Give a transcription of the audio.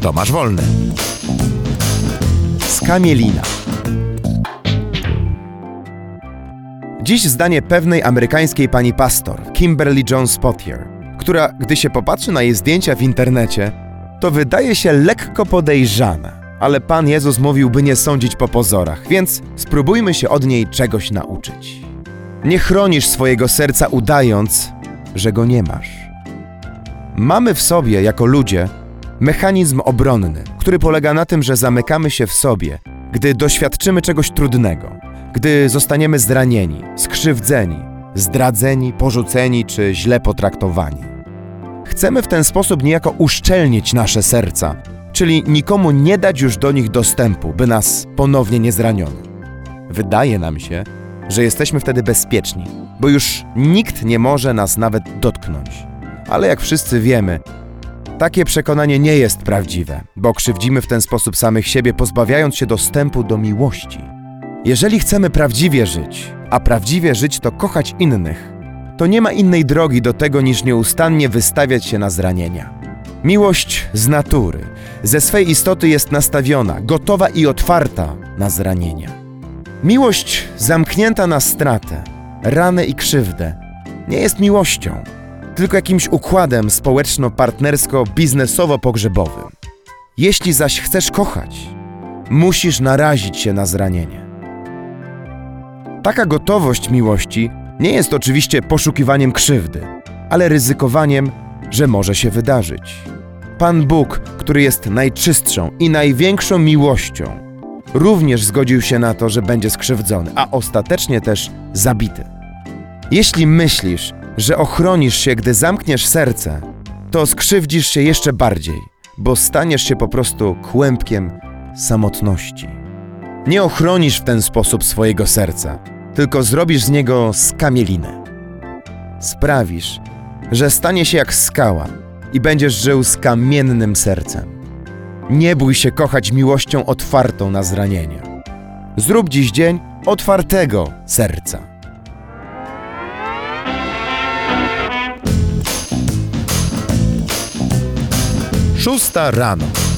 Tomasz Wolny. Skamielina. Dziś zdanie pewnej amerykańskiej pani pastor, Kimberly Jones Pottier, która, gdy się popatrzy na jej zdjęcia w internecie, to wydaje się lekko podejrzana. Ale Pan Jezus mówił, by nie sądzić po pozorach, więc spróbujmy się od niej czegoś nauczyć. Nie chronisz swojego serca udając, że go nie masz. Mamy w sobie, jako ludzie, mechanizm obronny, który polega na tym, że zamykamy się w sobie, gdy doświadczymy czegoś trudnego, gdy zostaniemy zranieni, skrzywdzeni, zdradzeni, porzuceni czy źle potraktowani. Chcemy w ten sposób niejako uszczelnić nasze serca, czyli nikomu nie dać już do nich dostępu, by nas ponownie nie zraniono. Wydaje nam się, że jesteśmy wtedy bezpieczni, bo już nikt nie może nas nawet dotknąć. Ale jak wszyscy wiemy, takie przekonanie nie jest prawdziwe, bo krzywdzimy w ten sposób samych siebie, pozbawiając się dostępu do miłości. Jeżeli chcemy prawdziwie żyć, a prawdziwie żyć to kochać innych, to nie ma innej drogi do tego niż nieustannie wystawiać się na zranienia. Miłość z natury, ze swej istoty jest nastawiona, gotowa i otwarta na zranienia. Miłość zamknięta na stratę, ranę i krzywdę nie jest miłością, tylko jakimś układem społeczno-partnersko-biznesowo-pogrzebowym. Jeśli zaś chcesz kochać, musisz narazić się na zranienie. Taka gotowość miłości nie jest oczywiście poszukiwaniem krzywdy, ale ryzykowaniem, że może się wydarzyć. Pan Bóg, który jest najczystszą i największą miłością, również zgodził się na to, że będzie skrzywdzony, a ostatecznie też zabity. Jeśli myślisz, że ochronisz się, gdy zamkniesz serce, to skrzywdzisz się jeszcze bardziej, bo staniesz się po prostu kłębkiem samotności. Nie ochronisz w ten sposób swojego serca, tylko zrobisz z niego skamielinę. Sprawisz, że stanie się jak skała i będziesz żył z kamiennym sercem. Nie bój się kochać miłością otwartą na zranienia. Zrób dziś dzień otwartego serca. Szósta rano.